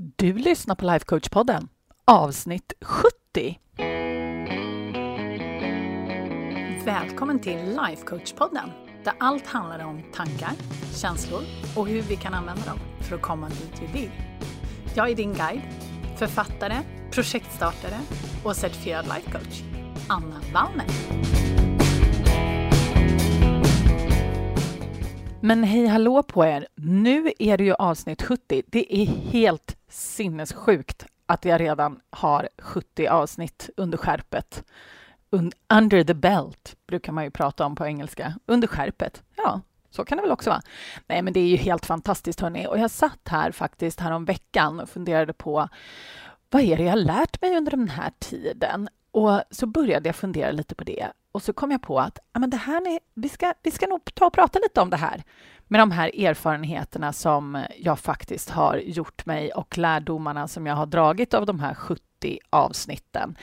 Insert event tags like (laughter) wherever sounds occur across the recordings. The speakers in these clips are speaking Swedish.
Du lyssnar på Lifecoach-podden, avsnitt 70. Välkommen till Lifecoach-podden, där allt handlar om tankar, känslor och hur vi kan använda dem för att komma dit vi vill. Jag är din guide, författare, projektstartare och certifierad lifecoach, Anna Wallner. Men hej hallå på er! Nu är det ju avsnitt 70. Det är helt sinnessjukt att jag redan har 70 avsnitt under skärpet. Under the belt brukar man ju prata om på engelska. Under skärpet. Ja, så kan det väl också vara. Nej, men det är ju helt fantastiskt hörni. Och jag satt här faktiskt härom veckan och funderade på vad är det jag har lärt mig under den här tiden? Och så började jag fundera lite på det och så kom jag på att ja, men det här är, vi, ska, vi ska nog ta och prata lite om det här med de här erfarenheterna som jag faktiskt har gjort mig och lärdomarna som jag har dragit av de här 70 avsnitten.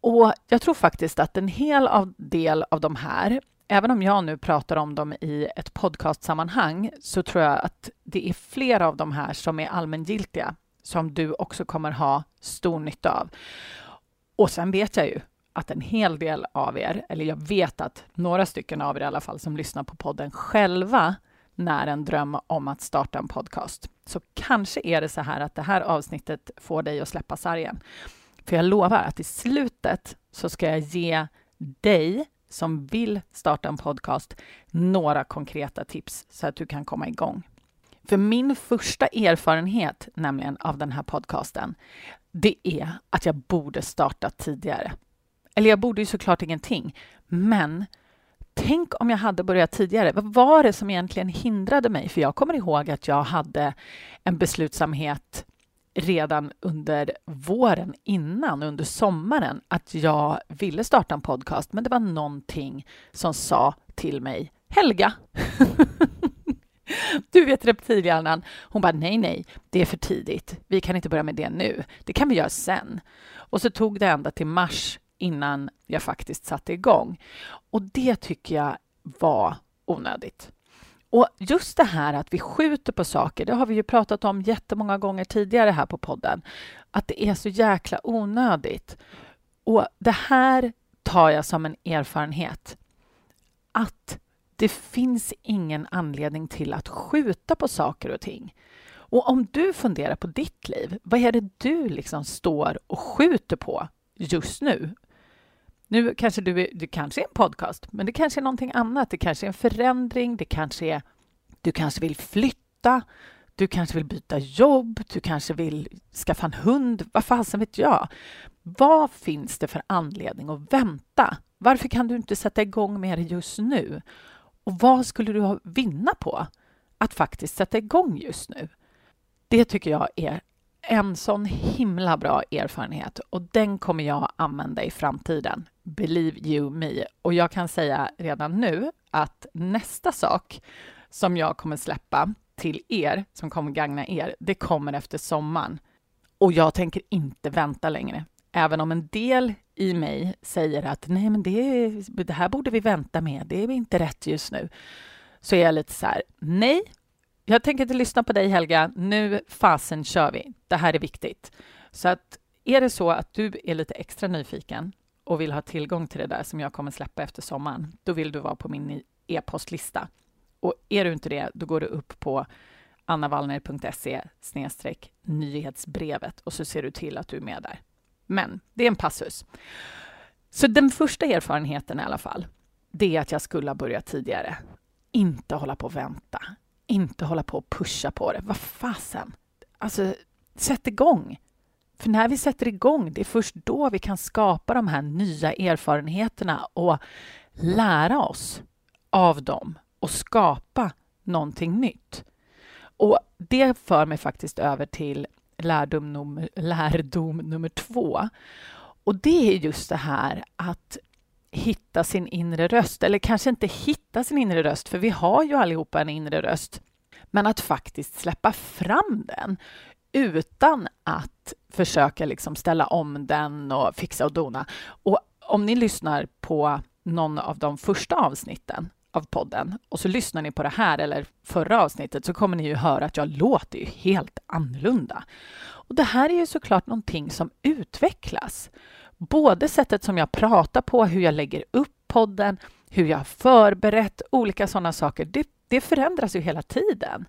Och jag tror faktiskt att en hel av del av de här, även om jag nu pratar om dem i ett podcastsammanhang, så tror jag att det är flera av de här som är allmängiltiga, som du också kommer ha stor nytta av. Och sen vet jag ju att en hel del av er, eller jag vet att några stycken av er i alla fall som lyssnar på podden själva när en dröm om att starta en podcast. Så kanske är det så här att det här avsnittet får dig att släppa sargen. För jag lovar att i slutet så ska jag ge dig som vill starta en podcast några konkreta tips så att du kan komma igång. För min första erfarenhet nämligen av den här podcasten, det är att jag borde starta tidigare. Eller jag borde ju såklart ingenting, men tänk om jag hade börjat tidigare. Vad var det som egentligen hindrade mig? För jag kommer ihåg att jag hade en beslutsamhet redan under våren innan, under sommaren, att jag ville starta en podcast, men det var någonting som sa till mig Helga, (laughs) du vet reptilhjärnan, hon bara nej, nej, det är för tidigt. Vi kan inte börja med det nu. Det kan vi göra sen. Och så tog det ända till mars innan jag faktiskt satte igång. Och det tycker jag var onödigt. Och just det här att vi skjuter på saker, det har vi ju pratat om jättemånga gånger tidigare här på podden, att det är så jäkla onödigt. Och det här tar jag som en erfarenhet. Att det finns ingen anledning till att skjuta på saker och ting. Och om du funderar på ditt liv, vad är det du liksom står och skjuter på just nu? Nu kanske du, är, det kanske är en podcast, men det kanske är någonting annat. Det kanske är en förändring, det kanske är... Du kanske vill flytta, du kanske vill byta jobb, du kanske vill skaffa en hund, vad fasen vet jag? Vad finns det för anledning att vänta? Varför kan du inte sätta igång med det just nu? Och vad skulle du vinna på att faktiskt sätta igång just nu? Det tycker jag är en sån himla bra erfarenhet och den kommer jag använda i framtiden. Believe you me. Och jag kan säga redan nu att nästa sak som jag kommer släppa till er, som kommer gagna er, det kommer efter sommaren. Och jag tänker inte vänta längre. Även om en del i mig säger att nej, men det, det här borde vi vänta med, det är inte rätt just nu. Så är jag lite så här, nej, jag tänker inte lyssna på dig Helga, nu fasen kör vi. Det här är viktigt. Så att är det så att du är lite extra nyfiken och vill ha tillgång till det där som jag kommer släppa efter sommaren, då vill du vara på min e-postlista. Och är du inte det, då går du upp på annavallner.se nyhetsbrevet och så ser du till att du är med där. Men det är en passus. Så den första erfarenheten i alla fall, det är att jag skulle ha börjat tidigare. Inte hålla på och vänta. Inte hålla på och pusha på det. Vad fasen? Alltså, sätt igång. För när vi sätter igång, det är först då vi kan skapa de här nya erfarenheterna och lära oss av dem och skapa någonting nytt. Och det för mig faktiskt över till lärdom nummer, lärdom nummer två. Och det är just det här att hitta sin inre röst, eller kanske inte hitta sin inre röst, för vi har ju allihopa en inre röst, men att faktiskt släppa fram den utan att försöka liksom ställa om den och fixa och dona. Och om ni lyssnar på någon av de första avsnitten av podden och så lyssnar ni på det här eller förra avsnittet så kommer ni ju höra att jag låter ju helt annorlunda. Och det här är ju såklart någonting som utvecklas. Både sättet som jag pratar på, hur jag lägger upp podden, hur jag har förberett, olika sådana saker. Det, det förändras ju hela tiden.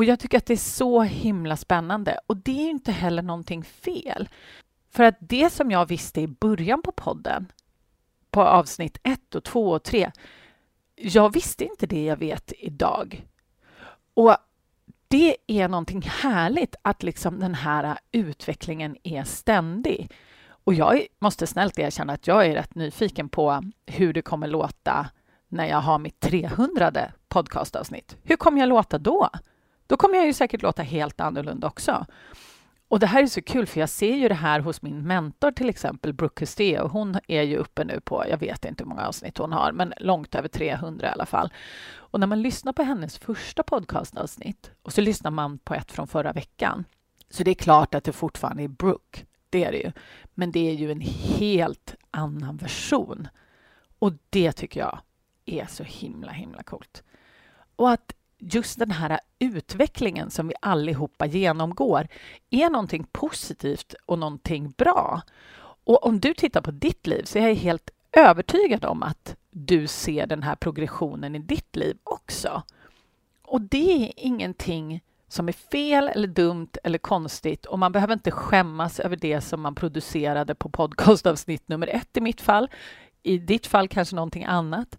Och jag tycker att det är så himla spännande. Och det är inte heller någonting fel. För att det som jag visste i början på podden, på avsnitt 1 och 2 och 3, jag visste inte det jag vet idag. Och det är någonting härligt att liksom den här utvecklingen är ständig. Och jag måste snällt erkänna att jag är rätt nyfiken på hur det kommer låta när jag har mitt 300 podcastavsnitt. Hur kommer jag låta då? Då kommer jag ju säkert låta helt annorlunda också. Och det här är så kul, för jag ser ju det här hos min mentor till exempel, Brooke Castillo. Hon är ju uppe nu på, jag vet inte hur många avsnitt hon har, men långt över 300 i alla fall. Och när man lyssnar på hennes första podcastavsnitt och så lyssnar man på ett från förra veckan, så det är klart att det fortfarande är Brooke. Det är det ju. Men det är ju en helt annan version. Och det tycker jag är så himla, himla coolt. Och att just den här utvecklingen som vi allihopa genomgår är någonting positivt och någonting bra. Och om du tittar på ditt liv så är jag helt övertygad om att du ser den här progressionen i ditt liv också. Och det är ingenting som är fel eller dumt eller konstigt och man behöver inte skämmas över det som man producerade på podcastavsnitt nummer ett i mitt fall. I ditt fall kanske någonting annat.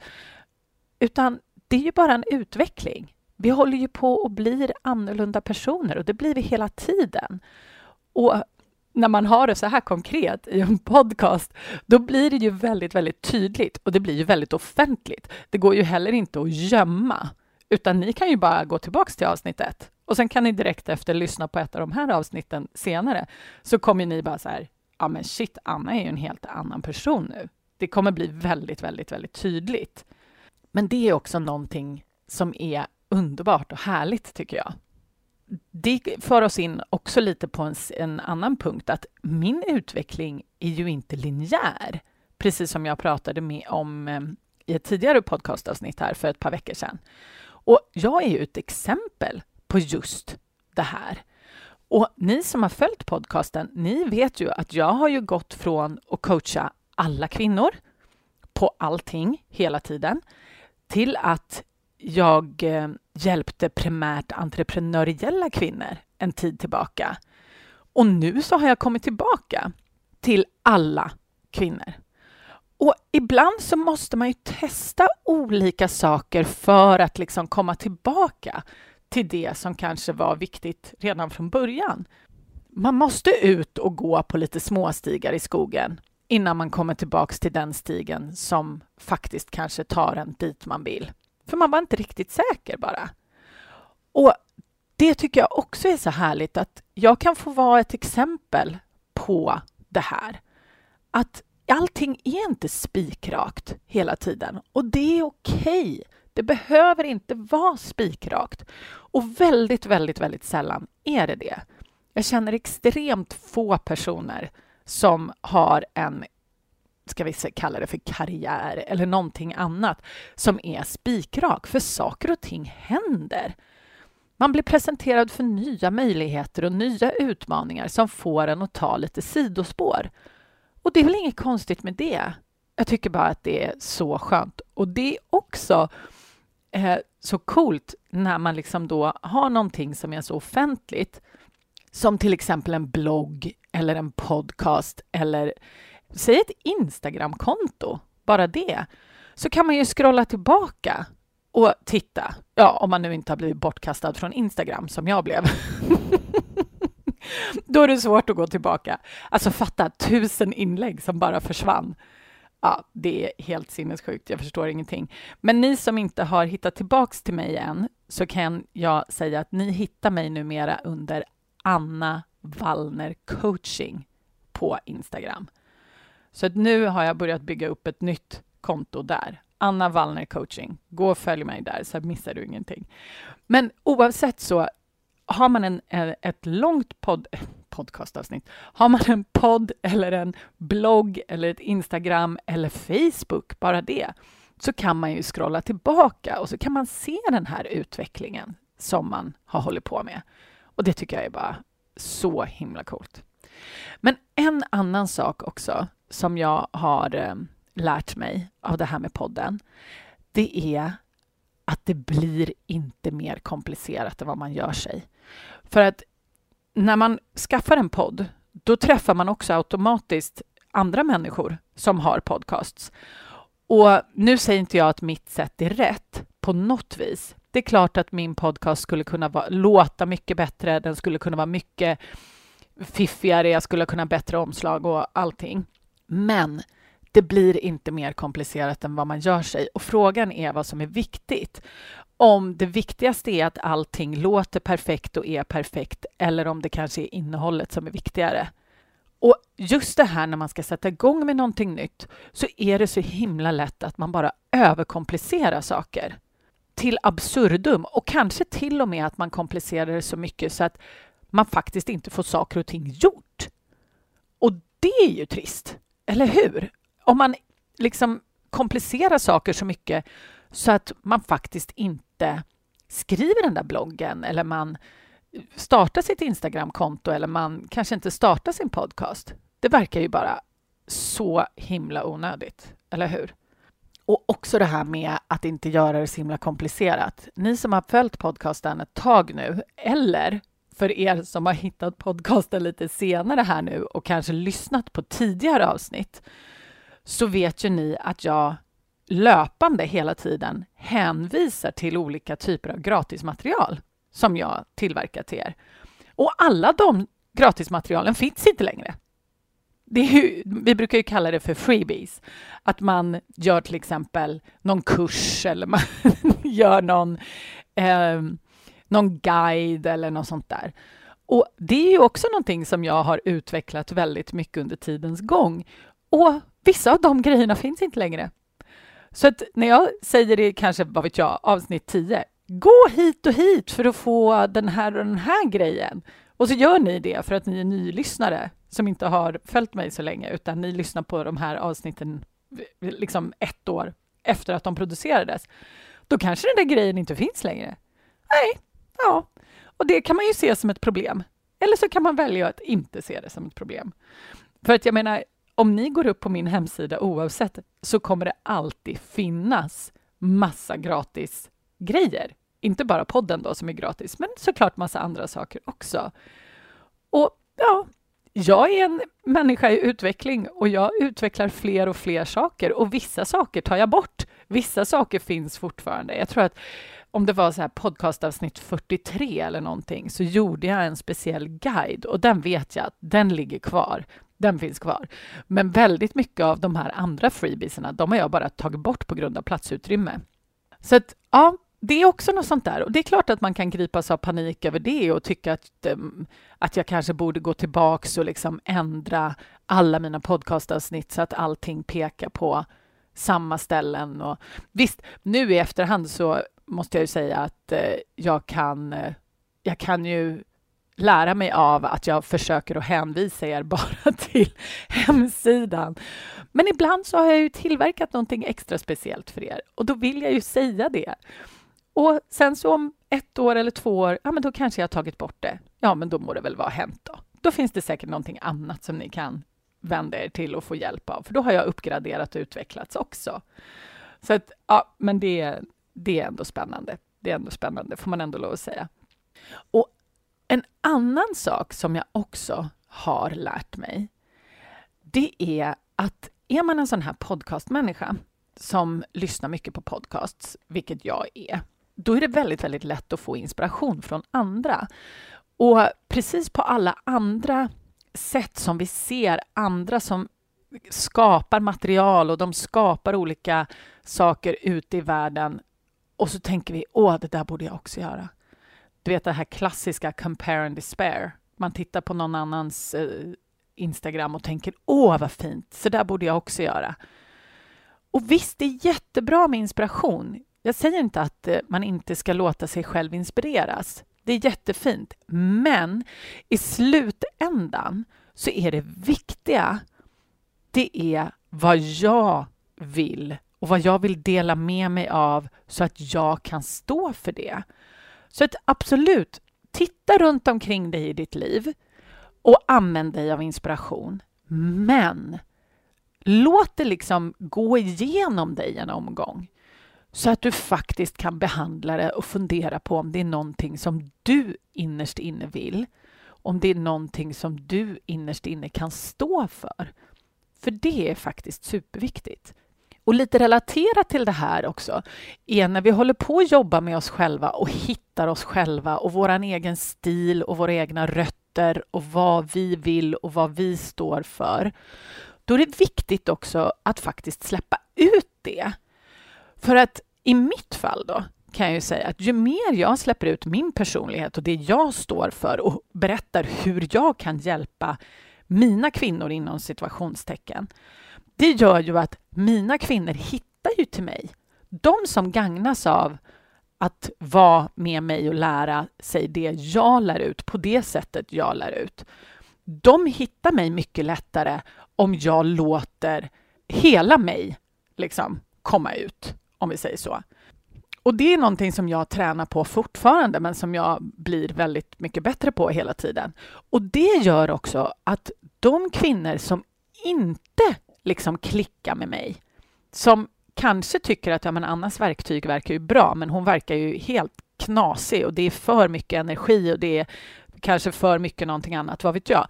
Utan det är ju bara en utveckling. Vi håller ju på och blir annorlunda personer och det blir vi hela tiden. Och när man har det så här konkret i en podcast, då blir det ju väldigt, väldigt tydligt och det blir ju väldigt offentligt. Det går ju heller inte att gömma, utan ni kan ju bara gå tillbaks till avsnittet och sen kan ni direkt efter lyssna på ett av de här avsnitten senare, så kommer ni bara så här, ja men shit, Anna är ju en helt annan person nu. Det kommer bli väldigt, väldigt, väldigt tydligt. Men det är också någonting som är underbart och härligt, tycker jag. Det för oss in också lite på en, en annan punkt, att min utveckling är ju inte linjär, precis som jag pratade med om eh, i ett tidigare podcastavsnitt här för ett par veckor sedan. Och jag är ju ett exempel på just det här. Och ni som har följt podcasten, ni vet ju att jag har ju gått från att coacha alla kvinnor på allting hela tiden till att jag eh, hjälpte primärt entreprenöriella kvinnor en tid tillbaka. Och nu så har jag kommit tillbaka till alla kvinnor. Och ibland så måste man ju testa olika saker för att liksom komma tillbaka till det som kanske var viktigt redan från början. Man måste ut och gå på lite småstigar i skogen innan man kommer tillbaks till den stigen som faktiskt kanske tar en dit man vill. För man var inte riktigt säker bara. Och det tycker jag också är så härligt att jag kan få vara ett exempel på det här. Att allting är inte spikrakt hela tiden och det är okej. Okay. Det behöver inte vara spikrakt. Och väldigt, väldigt, väldigt sällan är det det. Jag känner extremt få personer som har en ska vi kalla det för karriär eller någonting annat som är spikrak, för saker och ting händer. Man blir presenterad för nya möjligheter och nya utmaningar som får en att ta lite sidospår. Och det är väl inget konstigt med det. Jag tycker bara att det är så skönt. Och det är också eh, så coolt när man liksom då har någonting som är så offentligt som till exempel en blogg eller en podcast eller säg ett Instagramkonto, bara det, så kan man ju scrolla tillbaka och titta. Ja, om man nu inte har blivit bortkastad från Instagram som jag blev. (laughs) Då är det svårt att gå tillbaka. Alltså fatta, tusen inlägg som bara försvann. Ja, det är helt sinnessjukt. Jag förstår ingenting. Men ni som inte har hittat tillbaks till mig än, så kan jag säga att ni hittar mig numera under Anna Wallner coaching på Instagram. Så att nu har jag börjat bygga upp ett nytt konto där. Anna Wallner coaching. Gå och följ mig där så missar du ingenting. Men oavsett så har man en, eh, ett långt podd, (laughs) podcastavsnitt, har man en podd eller en blogg eller ett Instagram eller Facebook, bara det, så kan man ju scrolla tillbaka och så kan man se den här utvecklingen som man har hållit på med. Och det tycker jag är bara så himla coolt. Men en annan sak också som jag har eh, lärt mig av det här med podden, det är att det blir inte mer komplicerat än vad man gör sig. För att när man skaffar en podd, då träffar man också automatiskt andra människor som har podcasts. Och nu säger inte jag att mitt sätt är rätt på något vis. Det är klart att min podcast skulle kunna vara, låta mycket bättre, den skulle kunna vara mycket fiffigare, jag skulle kunna bättre omslag och allting. Men det blir inte mer komplicerat än vad man gör sig. Och frågan är vad som är viktigt. Om det viktigaste är att allting låter perfekt och är perfekt eller om det kanske är innehållet som är viktigare. Och just det här när man ska sätta igång med någonting nytt så är det så himla lätt att man bara överkomplicerar saker till absurdum och kanske till och med att man komplicerar det så mycket så att man faktiskt inte får saker och ting gjort. Och det är ju trist, eller hur? Om man liksom komplicerar saker så mycket så att man faktiskt inte skriver den där bloggen eller man startar sitt Instagramkonto eller man kanske inte startar sin podcast. Det verkar ju bara så himla onödigt, eller hur? Och också det här med att inte göra det så himla komplicerat. Ni som har följt podcasten ett tag nu, eller för er som har hittat podcasten lite senare här nu och kanske lyssnat på tidigare avsnitt, så vet ju ni att jag löpande hela tiden hänvisar till olika typer av gratismaterial som jag tillverkar till er. Och alla de gratismaterialen finns inte längre. Ju, vi brukar ju kalla det för freebies. Att man gör till exempel någon kurs eller man (laughs) gör någon, eh, någon guide eller något sånt där. Och Det är ju också någonting som jag har utvecklat väldigt mycket under tidens gång. Och vissa av de grejerna finns inte längre. Så att när jag säger det kanske, vad vet jag, avsnitt 10, gå hit och hit för att få den här och den här grejen. Och så gör ni det för att ni är nylyssnare som inte har följt mig så länge, utan ni lyssnar på de här avsnitten liksom ett år efter att de producerades. Då kanske den där grejen inte finns längre. Nej, ja, och det kan man ju se som ett problem. Eller så kan man välja att inte se det som ett problem. För att jag menar, om ni går upp på min hemsida oavsett så kommer det alltid finnas massa gratis grejer. Inte bara podden då som är gratis, men såklart massa andra saker också. Och ja, jag är en människa i utveckling och jag utvecklar fler och fler saker och vissa saker tar jag bort. Vissa saker finns fortfarande. Jag tror att om det var så här podcastavsnitt 43 eller någonting så gjorde jag en speciell guide och den vet jag att den ligger kvar. Den finns kvar. Men väldigt mycket av de här andra freebiesarna, de har jag bara tagit bort på grund av platsutrymme. Så att, ja, det är också något sånt där. Och det är klart att man kan gripas av panik över det och tycka att, ehm, att jag kanske borde gå tillbaks och liksom ändra alla mina podcastavsnitt så att allting pekar på samma ställen. Och, visst, nu i efterhand så måste jag ju säga att eh, jag kan, eh, jag kan ju lära mig av att jag försöker att hänvisa er (laughs) bara till hemsidan. Men ibland så har jag ju tillverkat någonting extra speciellt för er och då vill jag ju säga det. Och sen så om ett år eller två år, ja men då kanske jag har tagit bort det. Ja, men då må det väl vara hänt då. Då finns det säkert någonting annat som ni kan vända er till och få hjälp av, för då har jag uppgraderat och utvecklats också. Så att, ja, men det, det är ändå spännande. Det är ändå spännande, får man ändå lov att säga. Och en annan sak som jag också har lärt mig, det är att är man en sån här podcastmänniska som lyssnar mycket på podcasts, vilket jag är, då är det väldigt, väldigt lätt att få inspiration från andra. Och precis på alla andra sätt som vi ser andra som skapar material och de skapar olika saker ute i världen och så tänker vi, åh, det där borde jag också göra. Du vet det här klassiska compare and despair. Man tittar på någon annans eh, Instagram och tänker, åh, vad fint, så där borde jag också göra. Och visst, det är jättebra med inspiration. Jag säger inte att eh, man inte ska låta sig själv inspireras. Det är jättefint. Men i slutändan så är det viktiga, det är vad jag vill och vad jag vill dela med mig av så att jag kan stå för det. Så att absolut, titta runt omkring dig i ditt liv och använd dig av inspiration. Men låt det liksom gå igenom dig en omgång så att du faktiskt kan behandla det och fundera på om det är någonting som du innerst inne vill. Om det är någonting som du innerst inne kan stå för. För det är faktiskt superviktigt. Och lite relaterat till det här också är när vi håller på att jobba med oss själva och hittar oss själva och vår egen stil och våra egna rötter och vad vi vill och vad vi står för. Då är det viktigt också att faktiskt släppa ut det. För att i mitt fall då kan jag ju säga att ju mer jag släpper ut min personlighet och det jag står för och berättar hur jag kan hjälpa mina kvinnor inom situationstecken, det gör ju att mina kvinnor hittar ju till mig. De som gagnas av att vara med mig och lära sig det jag lär ut på det sättet jag lär ut. De hittar mig mycket lättare om jag låter hela mig liksom komma ut, om vi säger så. Och det är någonting som jag tränar på fortfarande, men som jag blir väldigt mycket bättre på hela tiden. Och det gör också att de kvinnor som inte liksom klickar med mig, som kanske tycker att ja, men Annas verktyg verkar ju bra, men hon verkar ju helt knasig och det är för mycket energi och det är kanske för mycket någonting annat, vad vet jag.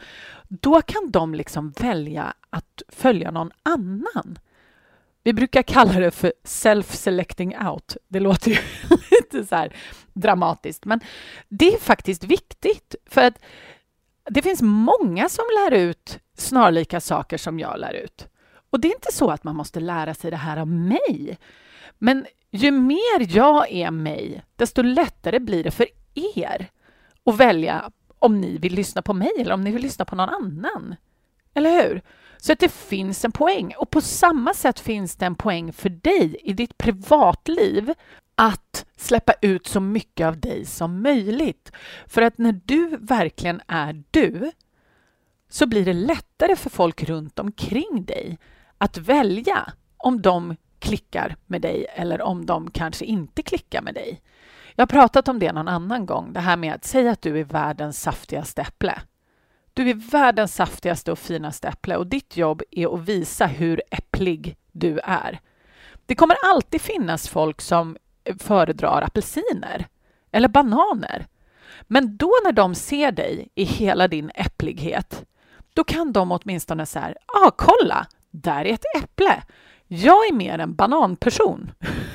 Då kan de liksom välja att följa någon annan. Vi brukar kalla det för self-selecting out. Det låter ju (laughs) lite så här dramatiskt, men det är faktiskt viktigt för att det finns många som lär ut snarlika saker som jag lär ut. Och det är inte så att man måste lära sig det här av mig. Men ju mer jag är mig, desto lättare blir det för er att välja om ni vill lyssna på mig eller om ni vill lyssna på någon annan. Eller hur? Så att det finns en poäng. Och på samma sätt finns det en poäng för dig i ditt privatliv att släppa ut så mycket av dig som möjligt. För att när du verkligen är du så blir det lättare för folk runt omkring dig att välja om de klickar med dig eller om de kanske inte klickar med dig. Jag har pratat om det någon annan gång, det här med att säga att du är världens saftigaste äpple. Du är världens saftigaste och finaste äpple och ditt jobb är att visa hur äpplig du är. Det kommer alltid finnas folk som eh, föredrar apelsiner eller bananer. Men då när de ser dig i hela din äpplighet, då kan de åtminstone säga, ah, kolla, där är ett äpple. Jag är mer en bananperson.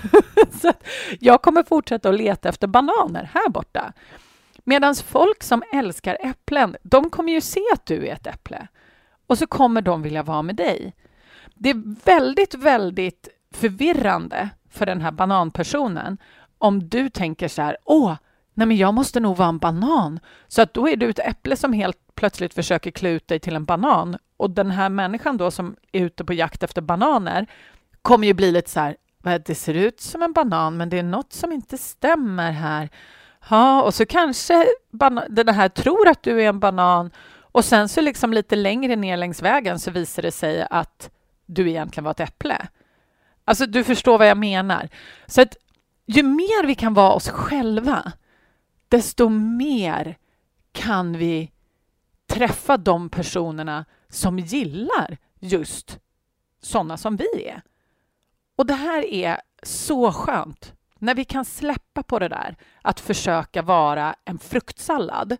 (laughs) så jag kommer fortsätta att leta efter bananer här borta. Medan folk som älskar äpplen, de kommer ju se att du är ett äpple. Och så kommer de vilja vara med dig. Det är väldigt, väldigt förvirrande för den här bananpersonen om du tänker så här, åh, nej men jag måste nog vara en banan. Så att då är du ett äpple som helt plötsligt försöker klä ut dig till en banan. Och den här människan då som är ute på jakt efter bananer kommer ju bli lite så här, det ser ut som en banan, men det är något som inte stämmer här. Ja, och så kanske den här tror att du är en banan och sen så liksom lite längre ner längs vägen så visar det sig att du egentligen var ett äpple. Alltså, du förstår vad jag menar. Så att ju mer vi kan vara oss själva, desto mer kan vi träffa de personerna som gillar just sådana som vi är. Och det här är så skönt när vi kan släppa på det där att försöka vara en fruktsallad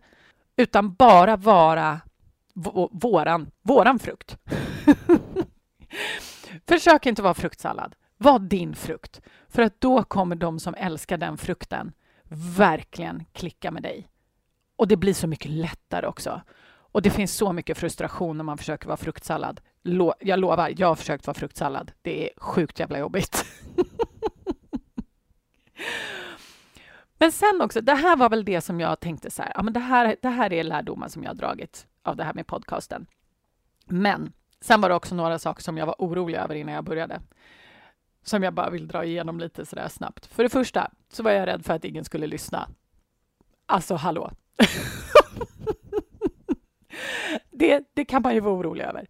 utan bara vara våran, våran frukt. (laughs) Försök inte vara fruktsallad. Var din frukt. För att då kommer de som älskar den frukten verkligen klicka med dig. Och det blir så mycket lättare också. Och det finns så mycket frustration när man försöker vara fruktsallad. jag lovar, jag har försökt vara fruktsallad. Det är sjukt jävla jobbigt. (laughs) men sen också, det här var väl det som jag tänkte så här, ja men det här, det här är lärdomar som jag har dragit av det här med podcasten. Men sen var det också några saker som jag var orolig över innan jag började. Som jag bara vill dra igenom lite sådär snabbt. För det första så var jag rädd för att ingen skulle lyssna. Alltså, hallå. (laughs) det, det kan man ju vara orolig över.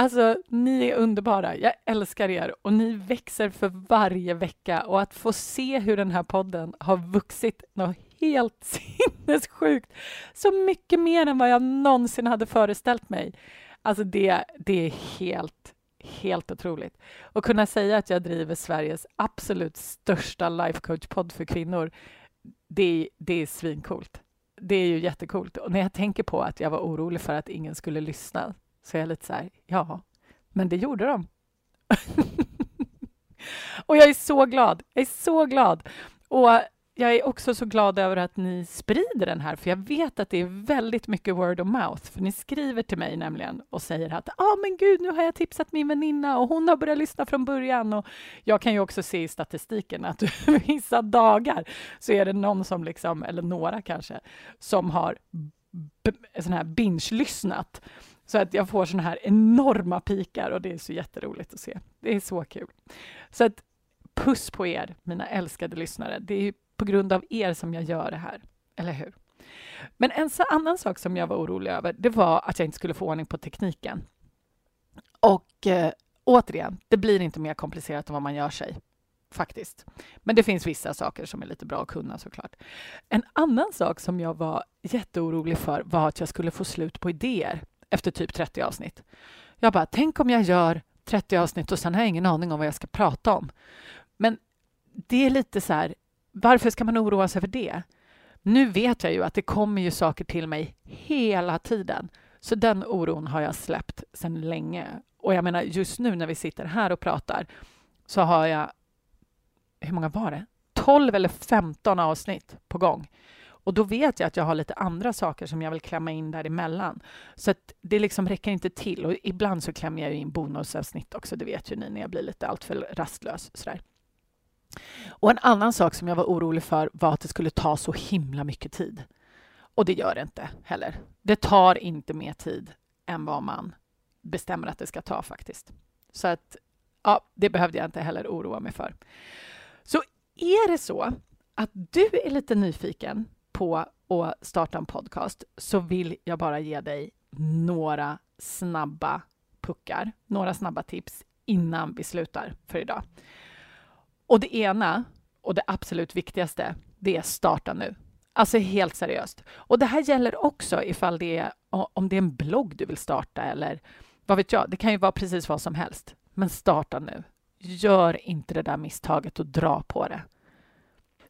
Alltså, ni är underbara. Jag älskar er och ni växer för varje vecka och att få se hur den här podden har vuxit något helt (laughs) sinnessjukt. Så mycket mer än vad jag någonsin hade föreställt mig. Alltså det, det är helt, helt otroligt. Och kunna säga att jag driver Sveriges absolut största lifecoach-podd för kvinnor, det, det är svincoolt. Det är ju jättekult. Och när jag tänker på att jag var orolig för att ingen skulle lyssna så jag är lite så här, ja, men det gjorde de. (laughs) och jag är så glad. Jag är så glad. Och jag är också så glad över att ni sprider den här, för jag vet att det är väldigt mycket word of mouth. För ni skriver till mig nämligen och säger att ja, ah, men gud, nu har jag tipsat min väninna och hon har börjat lyssna från början. Och jag kan ju också se i statistiken att (laughs) vissa dagar så är det någon som liksom, eller några kanske, som har sån här binge-lyssnat. Så att jag får såna här enorma pikar och det är så jätteroligt att se. Det är så kul. Så att puss på er, mina älskade lyssnare. Det är på grund av er som jag gör det här, eller hur? Men en annan sak som jag var orolig över, det var att jag inte skulle få ordning på tekniken. Och eh, återigen, det blir inte mer komplicerat än vad man gör sig, faktiskt. Men det finns vissa saker som är lite bra att kunna såklart. En annan sak som jag var jätteorolig för var att jag skulle få slut på idéer efter typ 30 avsnitt. Jag bara, tänk om jag gör 30 avsnitt och sen har jag ingen aning om vad jag ska prata om. Men det är lite så här, varför ska man oroa sig för det? Nu vet jag ju att det kommer ju saker till mig hela tiden. Så den oron har jag släppt sedan länge. Och jag menar, just nu när vi sitter här och pratar så har jag, hur många var det? 12 eller 15 avsnitt på gång. Och då vet jag att jag har lite andra saker som jag vill klämma in däremellan. Så att det liksom räcker inte till. Och ibland så klämmer jag in bonusavsnitt också, det vet ju ni när jag blir lite alltför rastlös. Sådär. Och en annan sak som jag var orolig för var att det skulle ta så himla mycket tid. Och det gör det inte heller. Det tar inte mer tid än vad man bestämmer att det ska ta faktiskt. Så att ja, det behövde jag inte heller oroa mig för. Så är det så att du är lite nyfiken på att starta en podcast så vill jag bara ge dig några snabba puckar, några snabba tips innan vi slutar för idag. Och det ena, och det absolut viktigaste, det är starta nu. Alltså helt seriöst. Och det här gäller också ifall det är, om det är en blogg du vill starta eller vad vet jag, det kan ju vara precis vad som helst. Men starta nu. Gör inte det där misstaget och dra på det.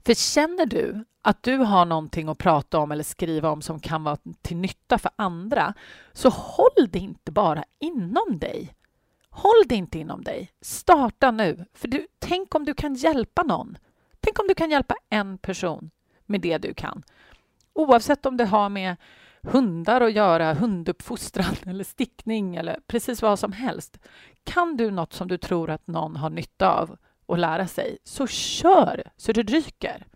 För känner du att du har någonting att prata om eller skriva om som kan vara till nytta för andra, så håll det inte bara inom dig. Håll det inte inom dig. Starta nu. För du, tänk om du kan hjälpa någon. Tänk om du kan hjälpa en person med det du kan. Oavsett om det har med hundar att göra, hunduppfostran (laughs) eller stickning eller precis vad som helst. Kan du något som du tror att någon har nytta av och lära sig, så kör så det ryker.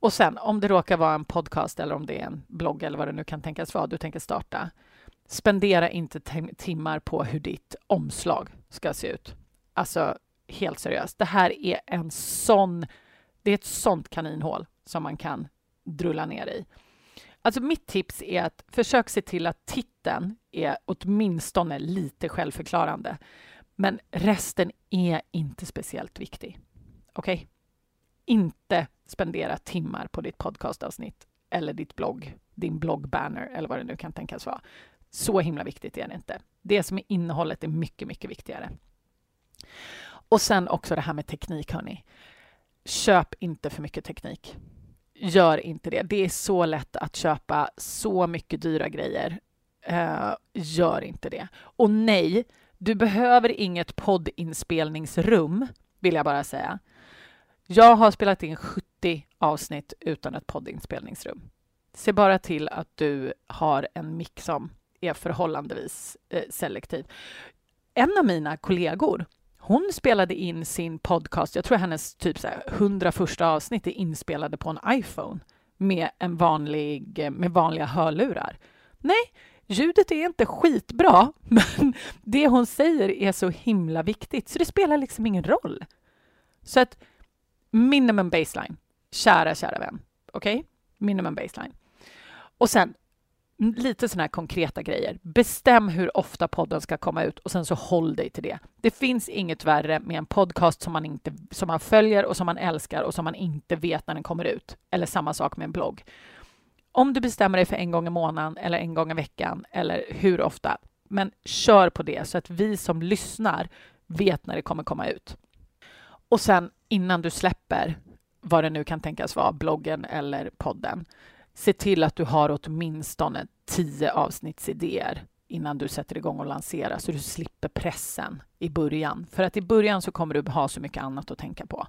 Och sen om det råkar vara en podcast eller om det är en blogg eller vad det nu kan tänkas vara du tänker starta, spendera inte timmar på hur ditt omslag ska se ut. Alltså, helt seriöst. Det här är en sån... Det är ett sånt kaninhål som man kan drulla ner i. Alltså mitt tips är att försök se till att titeln är åtminstone lite självförklarande. Men resten är inte speciellt viktig. Okej? Okay? Inte spendera timmar på ditt podcastavsnitt eller ditt blogg, din bloggbanner eller vad det nu kan tänkas vara. Så himla viktigt är det inte. Det som är innehållet är mycket, mycket viktigare. Och sen också det här med teknik, hörni. Köp inte för mycket teknik. Gör inte det. Det är så lätt att köpa så mycket dyra grejer. Uh, gör inte det. Och nej, du behöver inget poddinspelningsrum, vill jag bara säga. Jag har spelat in 70 avsnitt utan ett poddinspelningsrum. Se bara till att du har en mick som är förhållandevis eh, selektiv. En av mina kollegor, hon spelade in sin podcast, jag tror hennes typ så här, 100 första avsnitt är inspelade på en iPhone med, en vanlig, med vanliga hörlurar. Nej, ljudet är inte skitbra, (laughs) men det hon säger är så himla viktigt, så det spelar liksom ingen roll. Så att minimum baseline, kära, kära vän. Okej? Okay? Minimum baseline. Och sen lite sådana här konkreta grejer. Bestäm hur ofta podden ska komma ut och sen så håll dig till det. Det finns inget värre med en podcast som man, inte, som man följer och som man älskar och som man inte vet när den kommer ut. Eller samma sak med en blogg. Om du bestämmer dig för en gång i månaden eller en gång i veckan eller hur ofta, men kör på det så att vi som lyssnar vet när det kommer komma ut. Och sen innan du släpper vad det nu kan tänkas vara, bloggen eller podden, se till att du har åtminstone tio avsnittsidéer innan du sätter igång och lanserar så du slipper pressen i början. För att i början så kommer du ha så mycket annat att tänka på.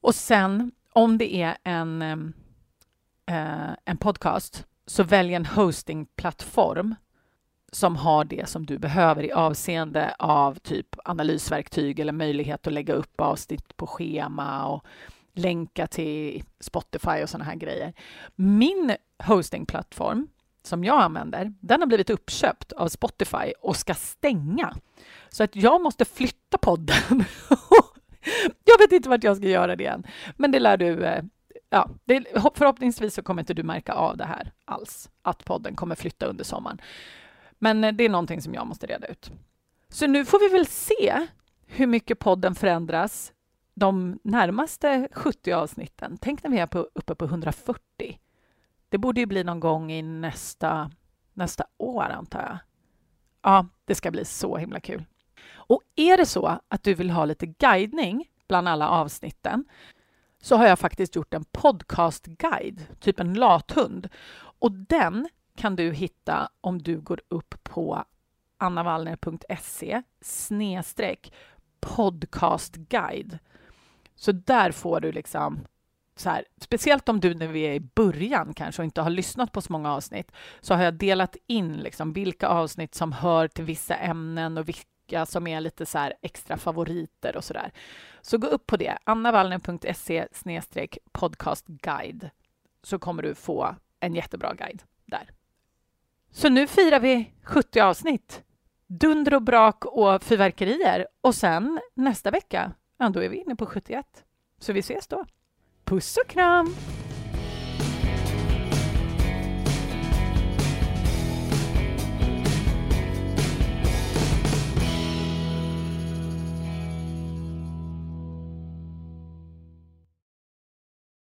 Och sen om det är en, ehm, eh, en podcast så välj en hostingplattform som har det som du behöver i avseende av typ analysverktyg eller möjlighet att lägga upp avsnitt på schema och länka till Spotify och sådana här grejer. Min hostingplattform som jag använder, den har blivit uppköpt av Spotify och ska stänga. Så att jag måste flytta podden. (laughs) jag vet inte vart jag ska göra det än, men det lär du eh, Ja, det, förhoppningsvis så kommer inte du märka av det här alls, att podden kommer flytta under sommaren. Men eh, det är någonting som jag måste reda ut. Så nu får vi väl se hur mycket podden förändras de närmaste 70 avsnitten. Tänk när vi är på, uppe på 140. Det borde ju bli någon gång i nästa, nästa år, antar jag. Ja, det ska bli så himla kul. Och är det så att du vill ha lite guidning bland alla avsnitten så har jag faktiskt gjort en podcastguide, typ en lathund. Och den kan du hitta om du går upp på annavallner.se snedstreck podcastguide. Så där får du liksom så här, speciellt om du när vi är i början kanske och inte har lyssnat på så många avsnitt, så har jag delat in liksom vilka avsnitt som hör till vissa ämnen och vilka som är lite så extra favoriter och så där. Så gå upp på det, annavallner.se podcastguide, så kommer du få en jättebra guide där. Så nu firar vi 70 avsnitt. Dunder och brak och fyrverkerier. Och sen nästa vecka, ja, då är vi inne på 71. Så vi ses då. Puss och kram!